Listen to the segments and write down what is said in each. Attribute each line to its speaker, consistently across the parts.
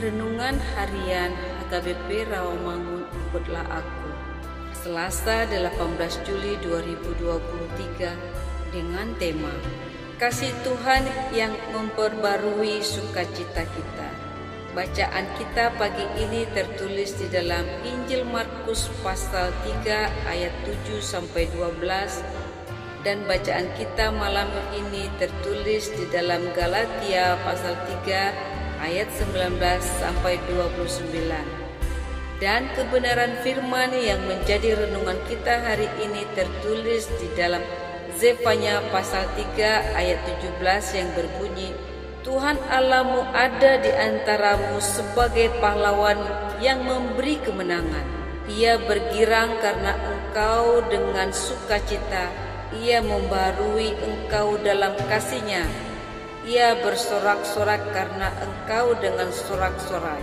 Speaker 1: Renungan Harian HKBP Rawamangun Ikutlah Aku Selasa 18 Juli 2023 dengan tema Kasih Tuhan yang memperbarui sukacita kita. Bacaan kita pagi ini tertulis di dalam Injil Markus pasal 3 ayat 7 sampai 12 dan bacaan kita malam ini tertulis di dalam Galatia pasal 3 ayat 19 sampai 29. Dan kebenaran firman yang menjadi renungan kita hari ini tertulis di dalam Zefanya pasal 3 ayat 17 yang berbunyi Tuhan Allahmu ada di antaramu sebagai pahlawan yang memberi kemenangan. Ia bergirang karena engkau dengan sukacita. Ia membarui engkau dalam kasihnya ia bersorak-sorak karena engkau dengan sorak-sorai.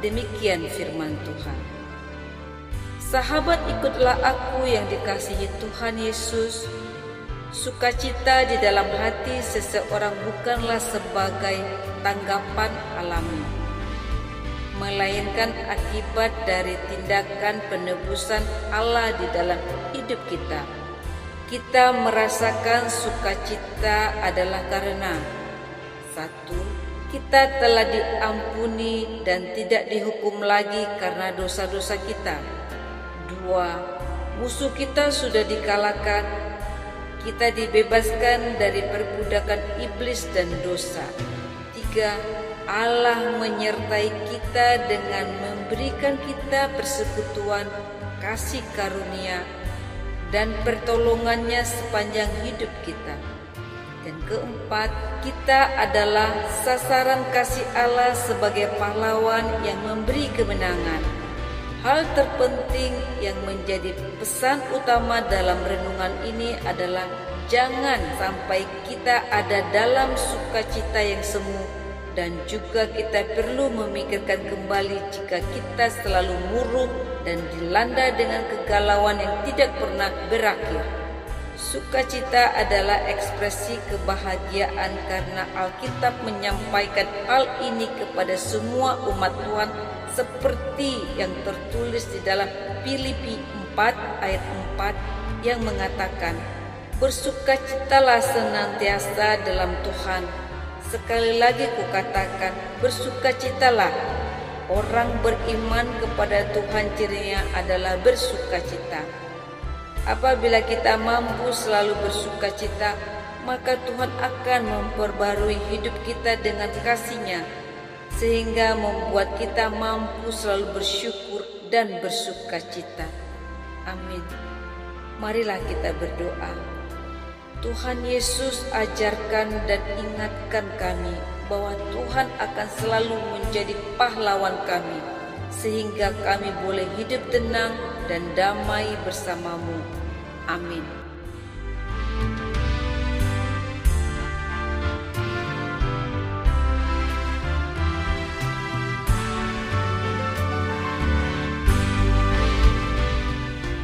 Speaker 1: Demikian firman Tuhan. Sahabat ikutlah aku yang dikasihi Tuhan Yesus. Sukacita di dalam hati seseorang bukanlah sebagai tanggapan alami, melainkan akibat dari tindakan penebusan Allah di dalam hidup kita. Kita merasakan sukacita adalah karena kita telah diampuni dan tidak dihukum lagi karena dosa-dosa kita. Dua, musuh kita sudah dikalahkan. Kita dibebaskan dari perbudakan iblis dan dosa. Tiga, Allah menyertai kita dengan memberikan kita persekutuan, kasih karunia, dan pertolongannya sepanjang hidup kita. Dan keempat, kita adalah sasaran kasih Allah sebagai pahlawan yang memberi kemenangan. Hal terpenting yang menjadi pesan utama dalam renungan ini adalah jangan sampai kita ada dalam sukacita yang semu dan juga kita perlu memikirkan kembali jika kita selalu murung dan dilanda dengan kegalauan yang tidak pernah berakhir. Sukacita adalah ekspresi kebahagiaan karena Alkitab menyampaikan hal ini kepada semua umat Tuhan seperti yang tertulis di dalam Filipi 4 ayat 4 yang mengatakan Bersukacitalah senantiasa dalam Tuhan. Sekali lagi kukatakan bersukacitalah. Orang beriman kepada Tuhan cirinya adalah bersukacita Apabila kita mampu selalu bersuka cita, maka Tuhan akan memperbarui hidup kita dengan kasih-Nya sehingga membuat kita mampu selalu bersyukur dan bersuka cita. Amin. Marilah kita berdoa. Tuhan Yesus ajarkan dan ingatkan kami bahwa Tuhan akan selalu menjadi pahlawan kami sehingga kami boleh hidup tenang dan damai bersamamu. Amin.